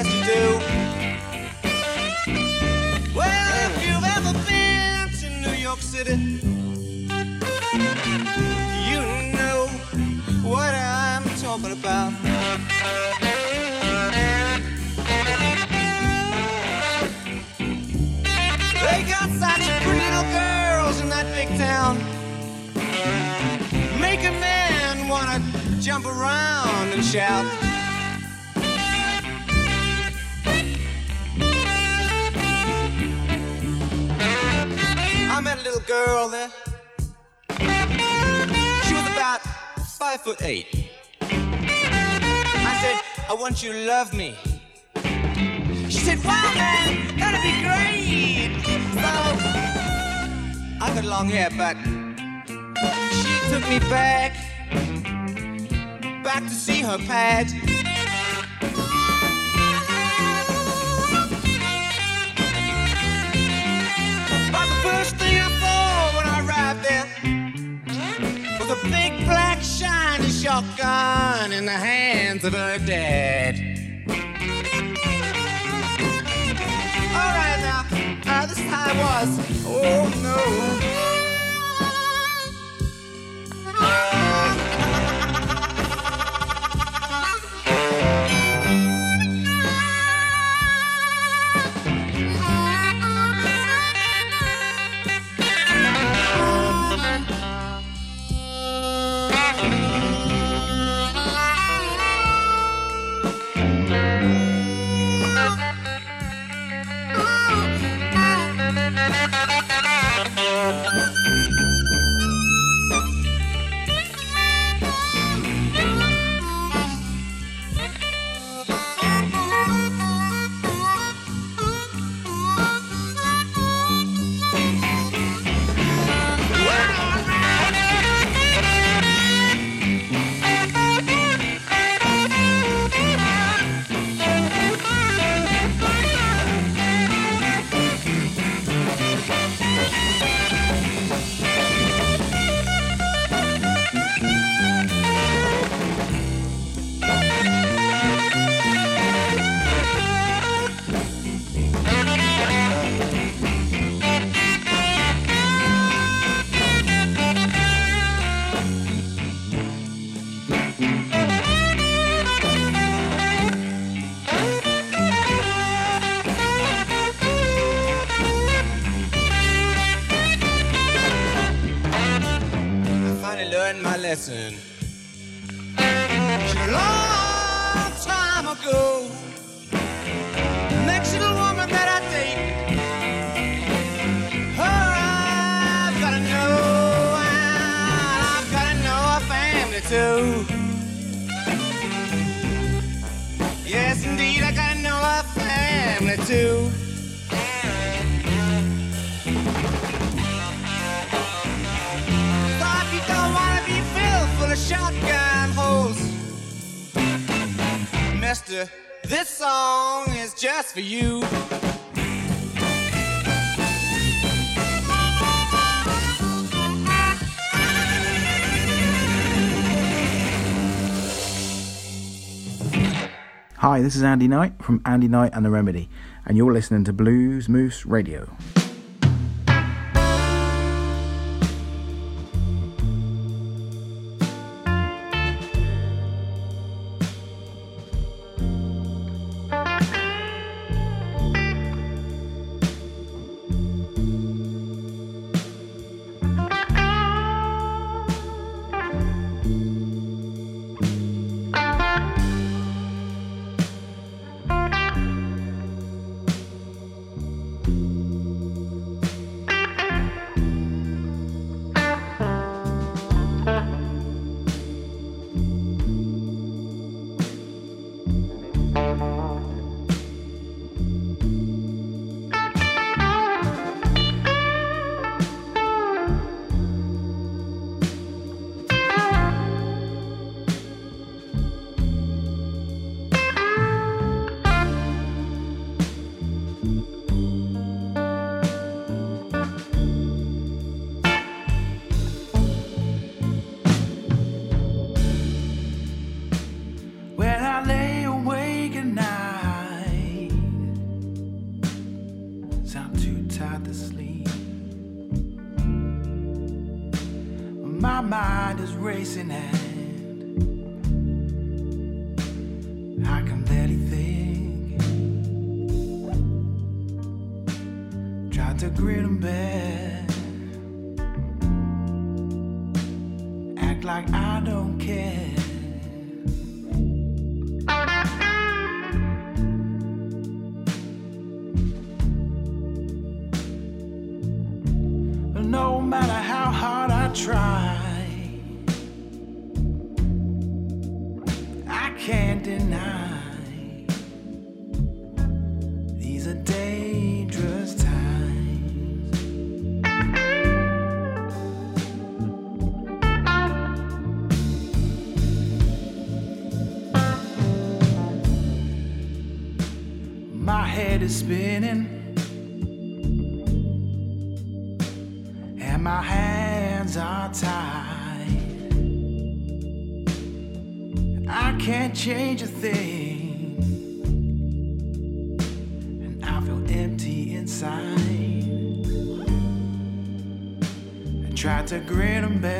Yes, you do. Well, if you've ever been to New York City, you know what I'm talking about. They got such pretty little girls in that big town. Make a man wanna jump around and shout. Little girl there. She was about five foot eight. I said, I want you to love me. She said, wow, man, that'd be great. So, I got long hair, but she took me back, back to see her pad. In the hands of her dad. All right now, uh, this time was. Oh no. Learned my lesson. A long time ago, next woman that I date, her I've gotta know, I've gotta know her family too. Yes, indeed, I gotta know her family too. Mister, this song is just for you. Hi, this is Andy Knight from Andy Knight and the Remedy, and you're listening to Blues Moose Radio. is spinning, and my hands are tied. I can't change a thing, and I feel empty inside. I try to grin and bear.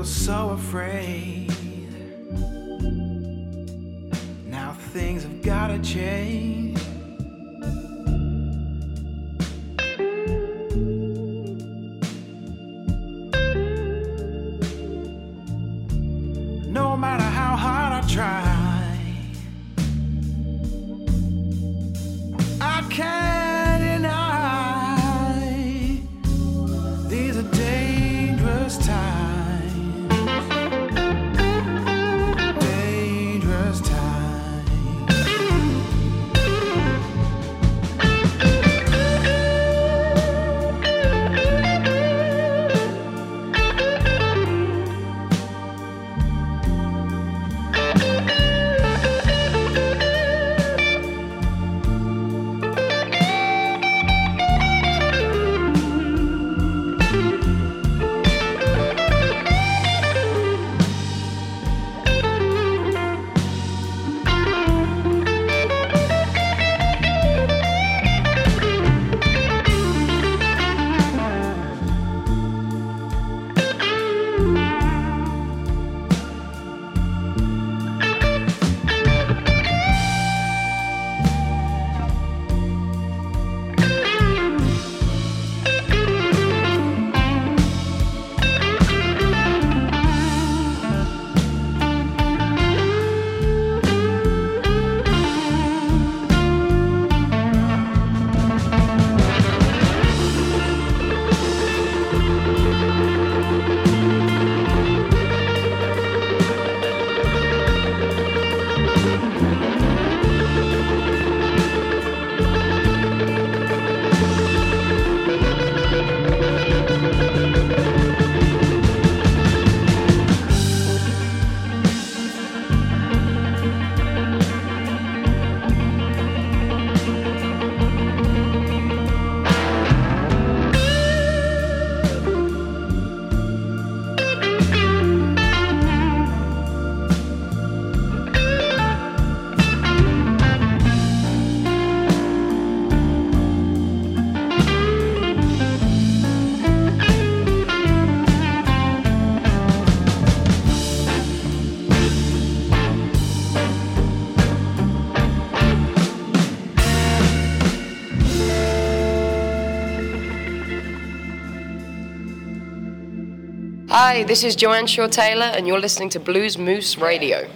feel so afraid. Now things have gotta change. Hi, this is Joanne Shaw Taylor, and you're listening to Blues Moose Radio.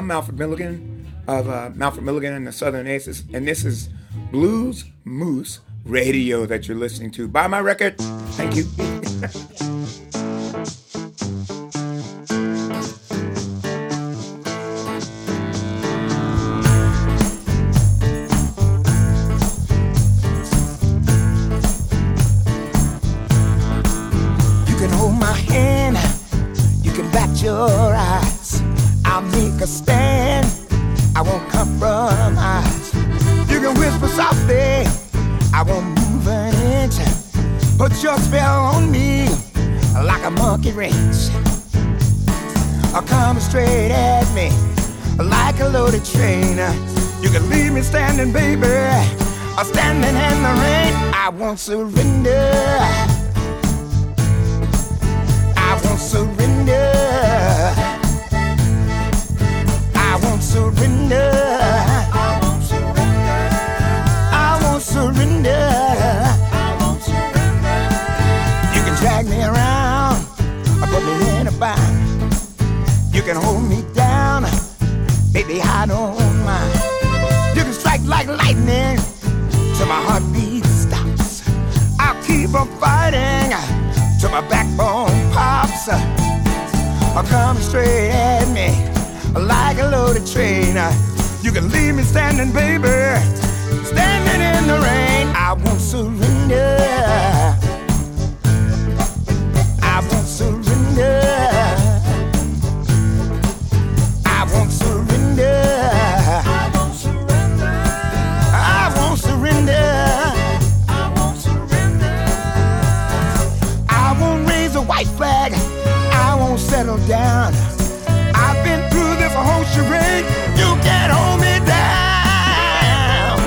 I'm Malford Milligan of uh, Malford Milligan and the Southern Aces, and this is Blues Moose Radio that you're listening to. Buy my record. Thank you. Standing in the rain, I won't surrender. are coming straight at me like a loaded train. Uh, you can leave me standing, baby, standing in the rain. I won't surrender. down. I've been through this whole charade. You can't hold me down.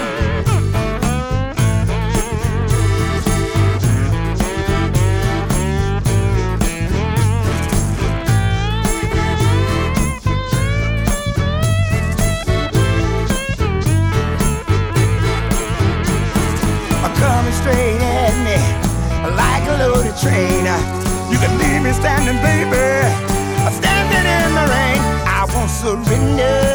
I'm coming straight at me like a loaded train. You can leave me standing, baby surrender.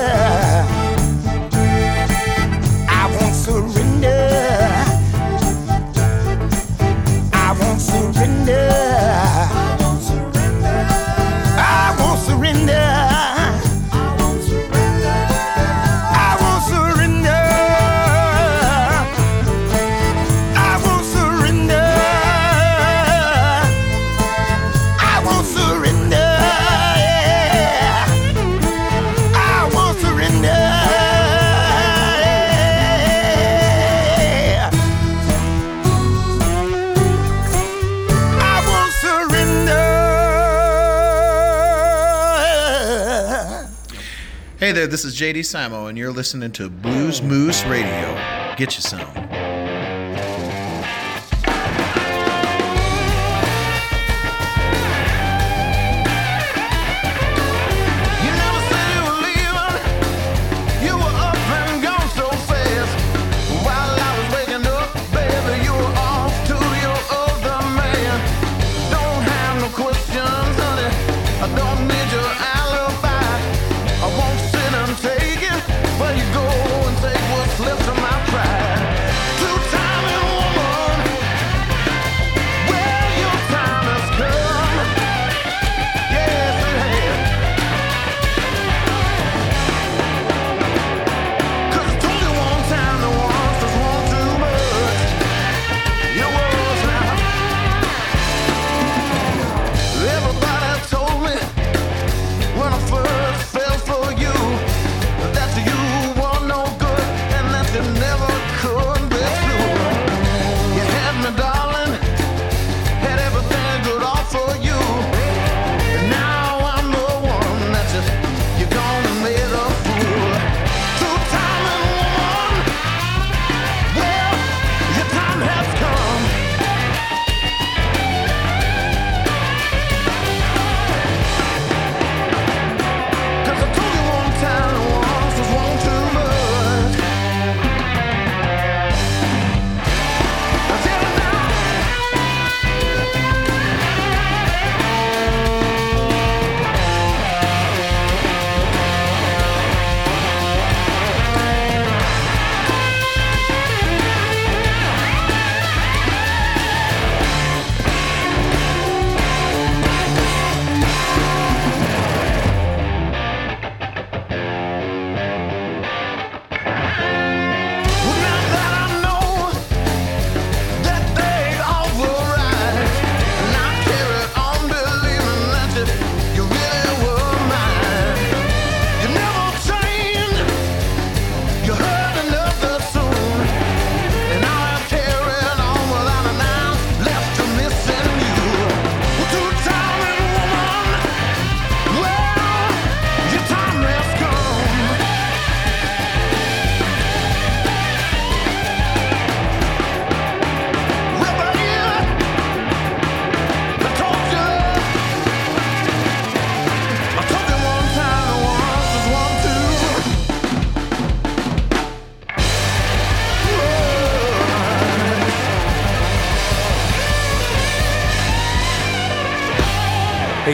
there. This is JD Simo, and you're listening to Blues Moose Radio. Get you some.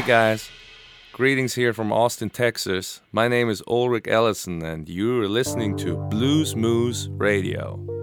Guys, greetings here from Austin, Texas. My name is Ulrich Ellison, and you're listening to Blues Moose Radio.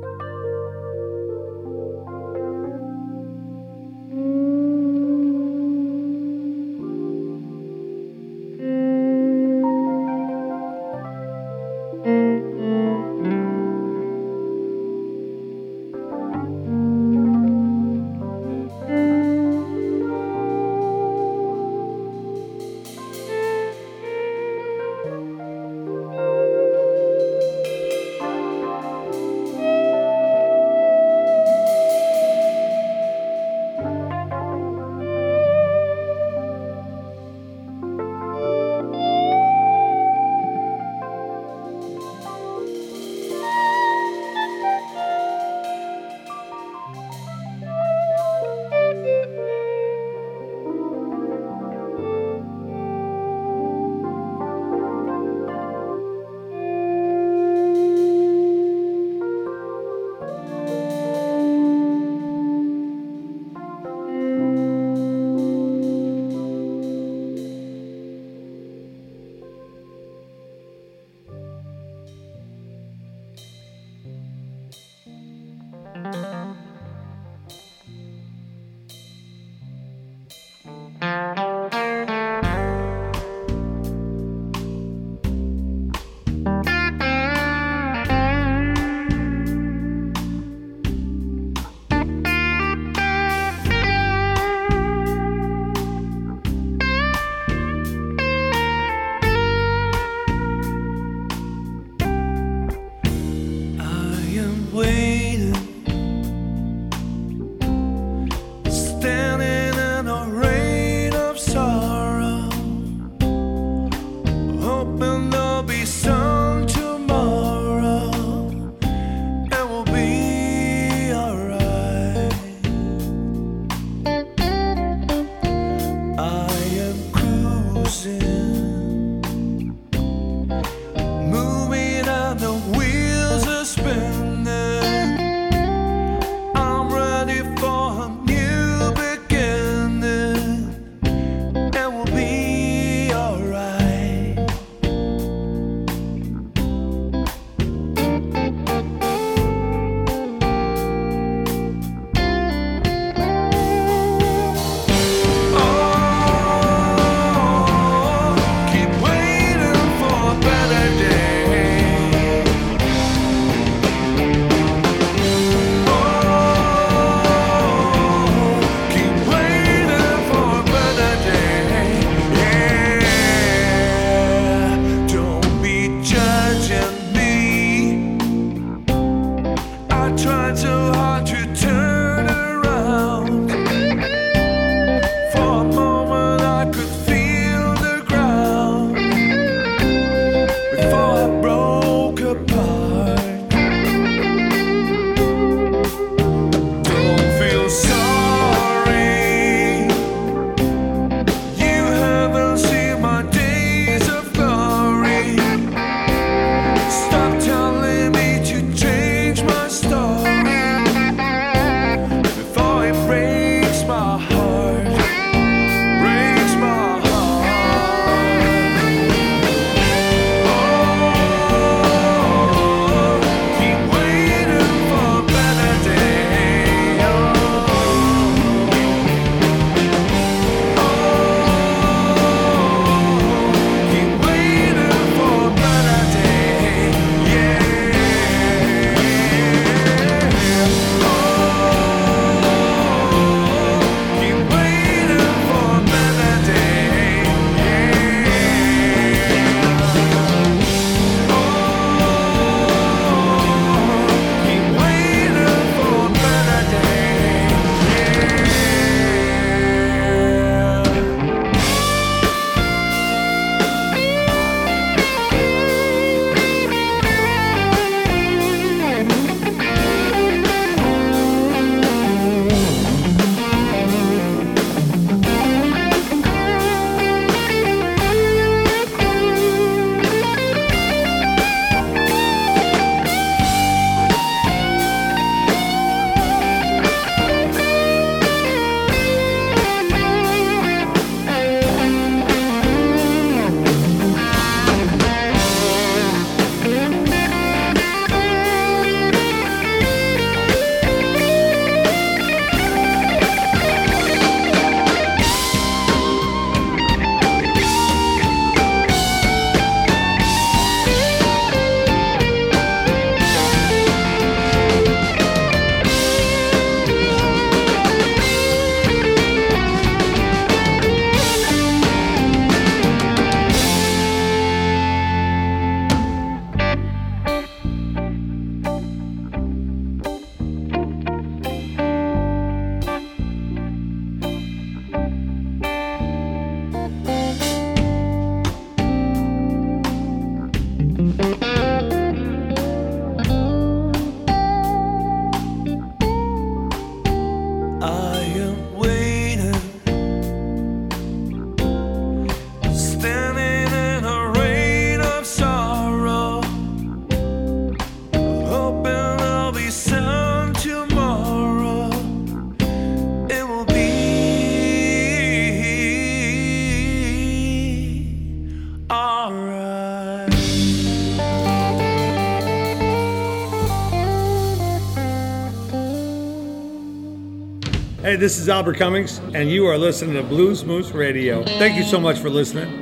Hey, this is Albert Cummings, and you are listening to Blues Moose Radio. Thank you so much for listening.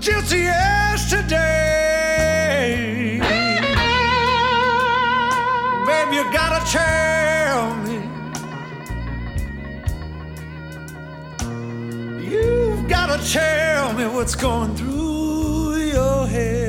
Just yesterday. Babe, you gotta tell me. You've gotta tell me what's going through your head.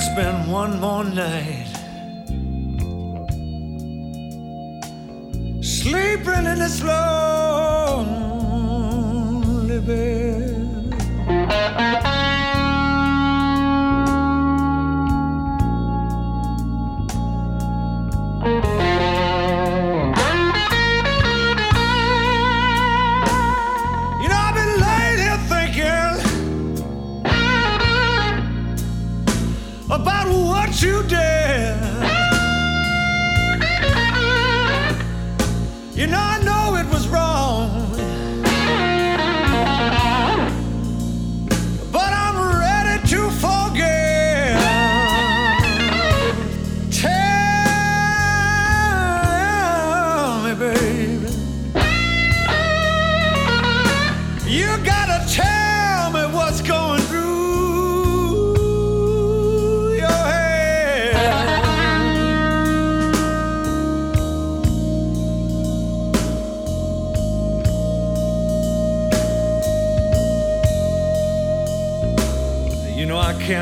Can't spend one more night sleeping in this lonely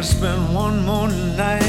can't spend one more night.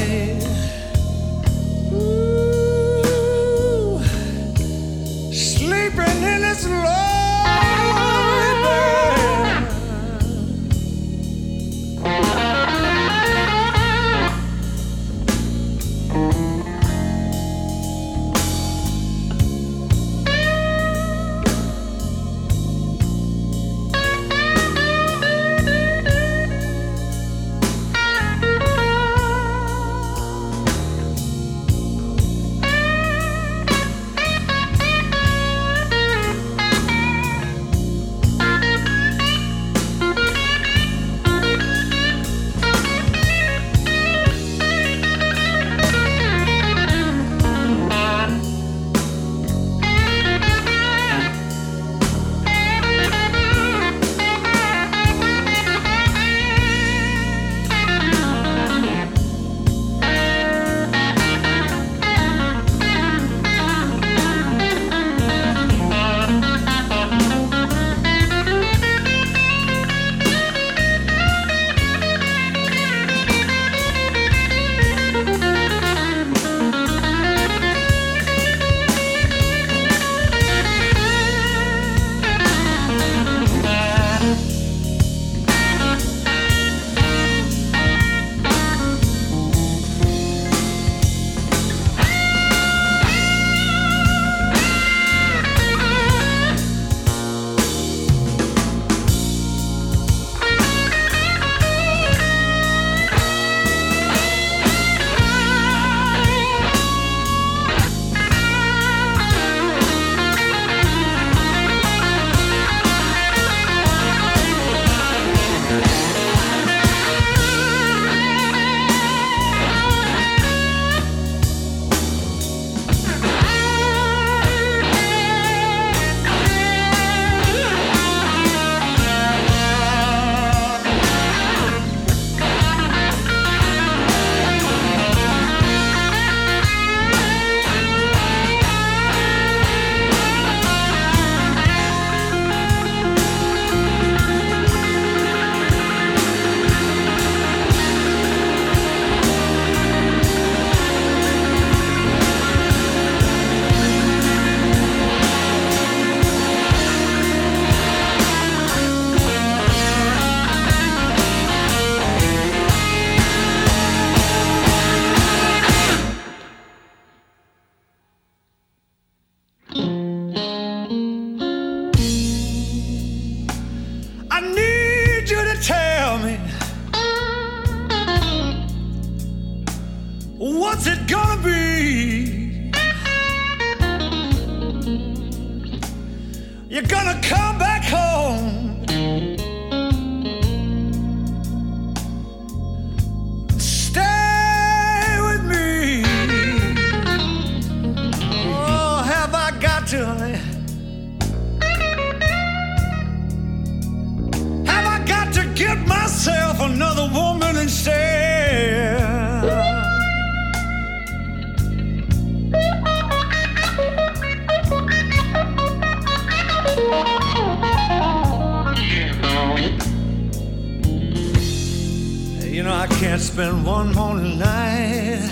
can't spend one more night.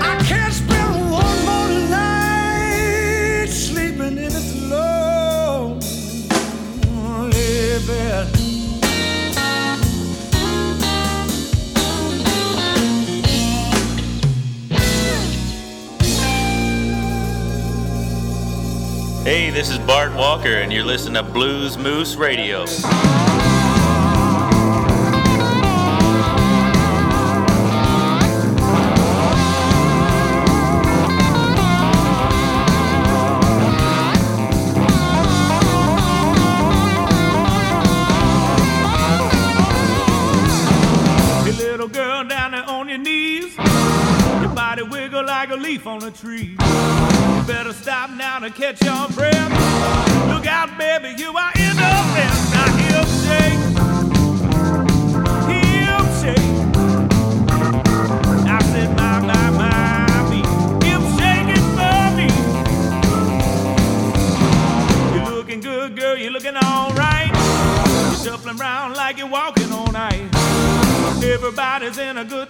I can't spend one more night sleeping in this lonely bed. Hey, this is Bart Walker, and you're listening to Blues Moose Radio. leaf on a tree. You better stop now to catch your breath. Look out, baby, you are in the mess. Now he'll shake, he'll shake. I said, my, my, my, me. Him shaking for me. You're looking good, girl, you're looking alright. You're shuffling around like you're walking all night. Everybody's in a good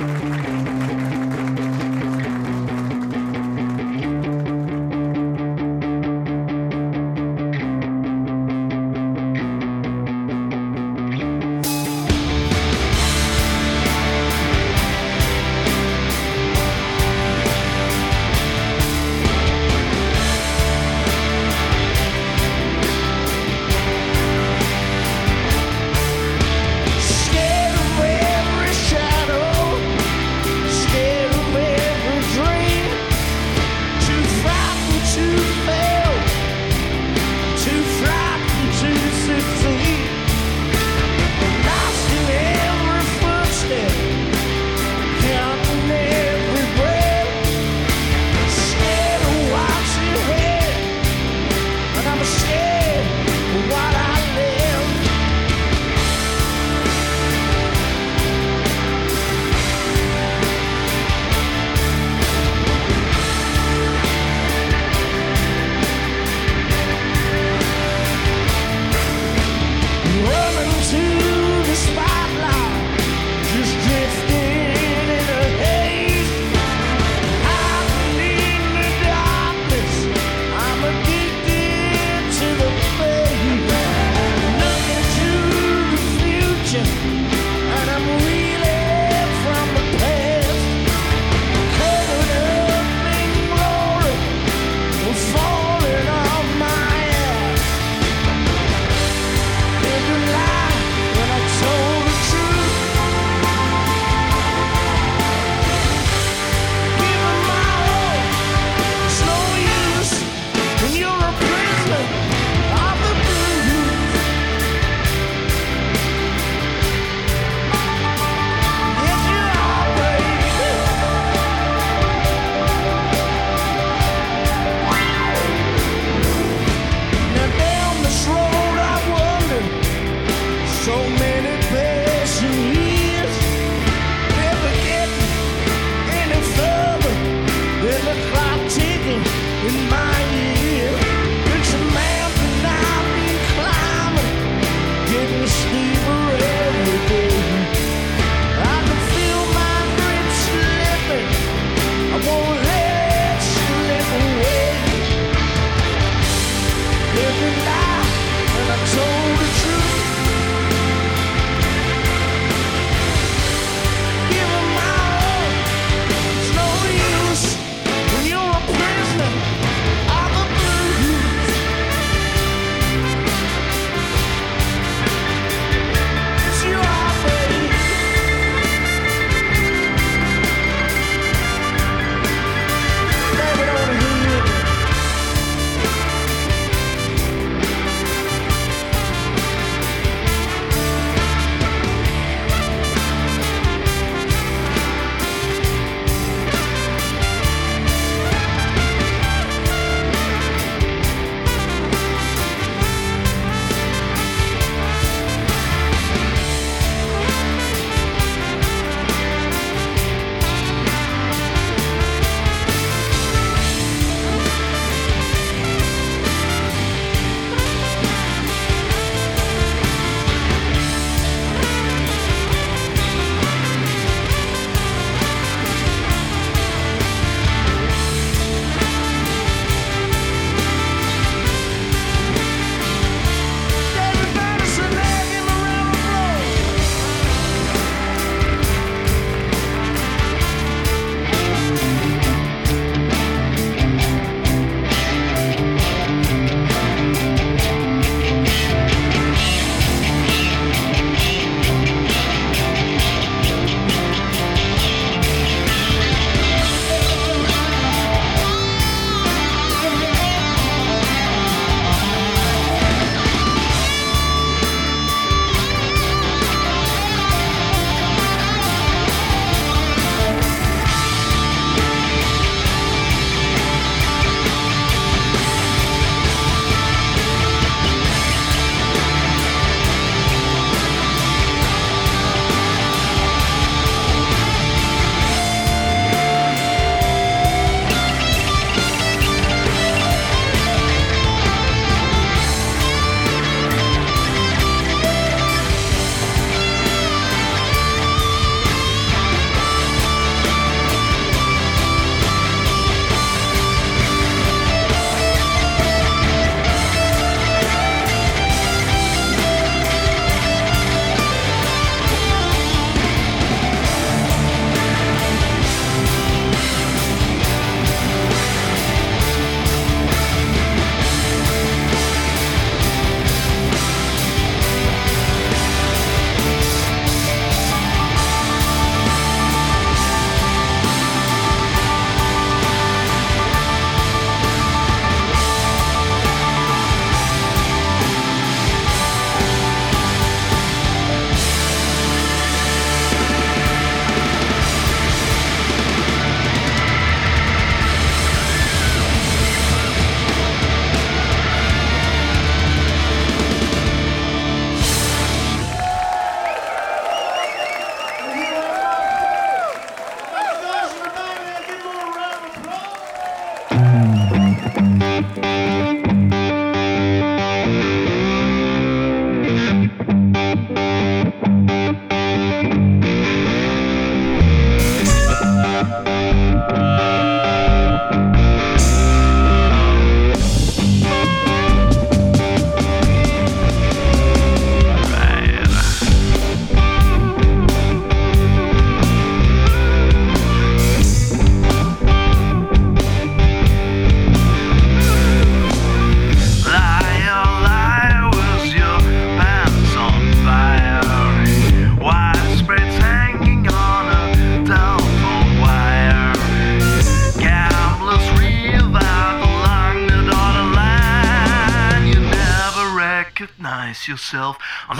Yourself on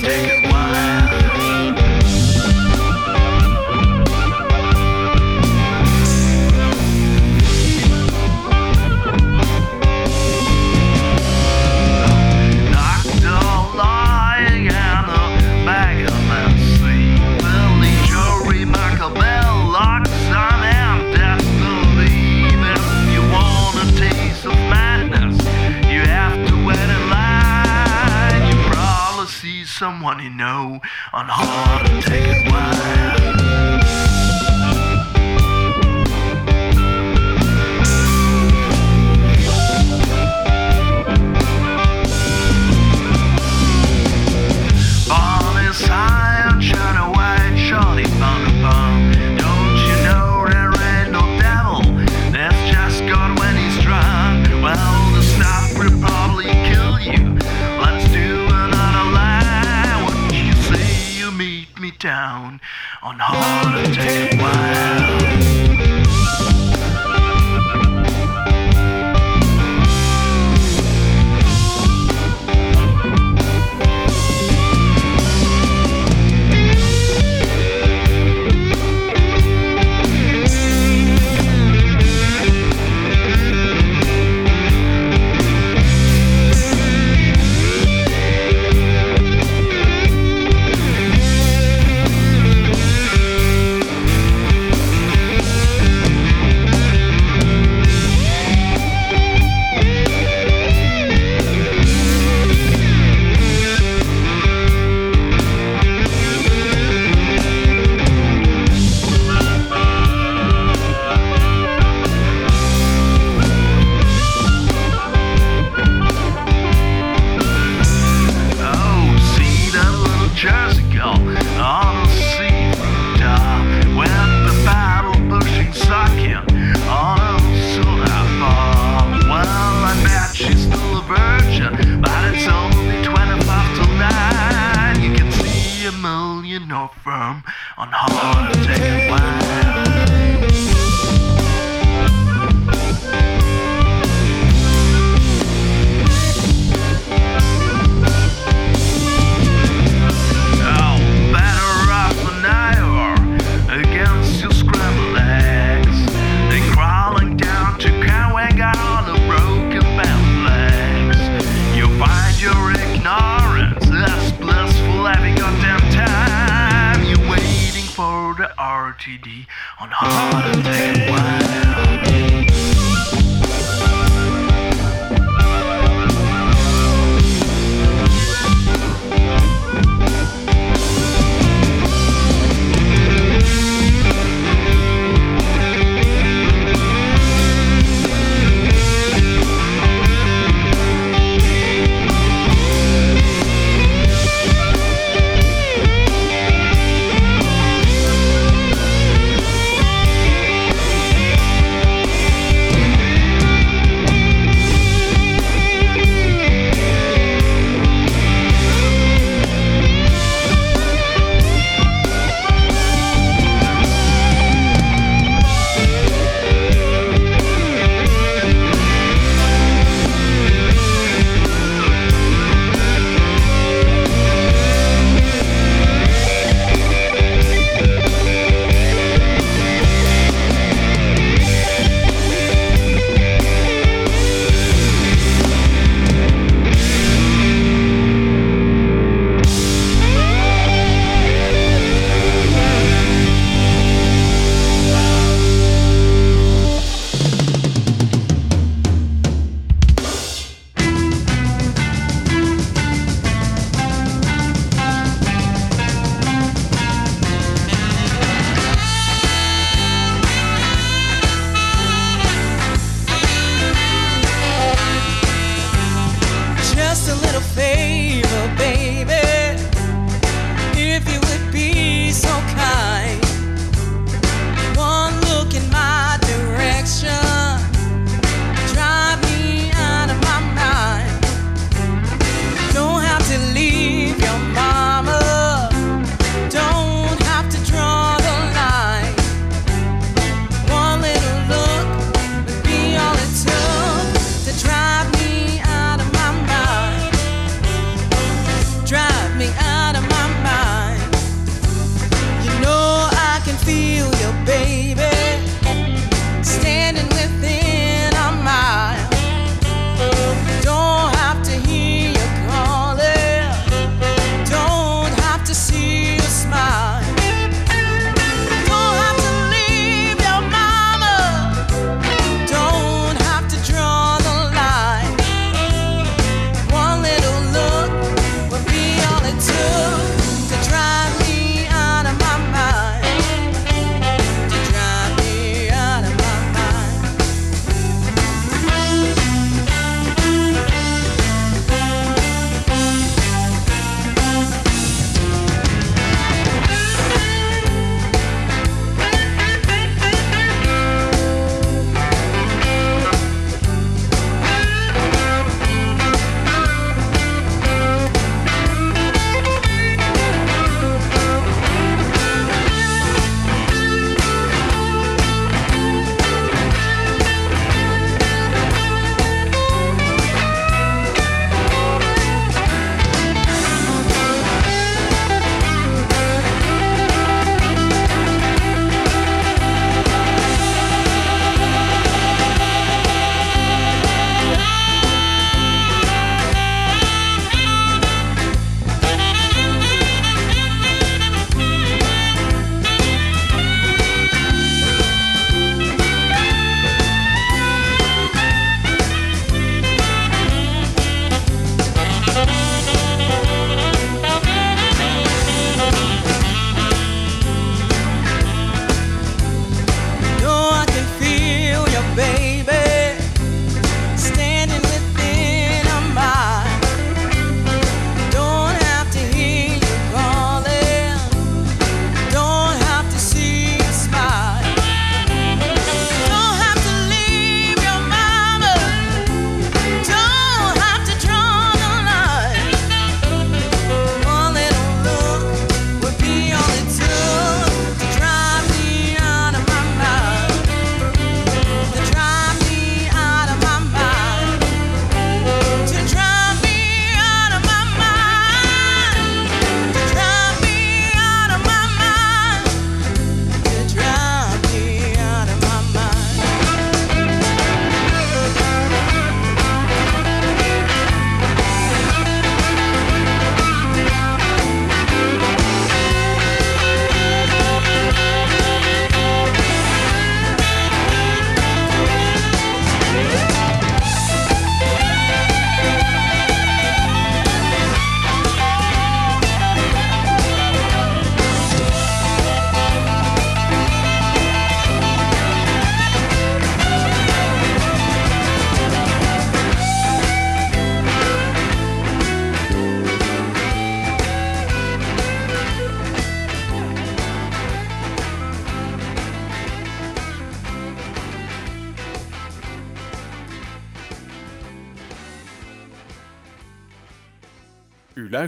take it. On how to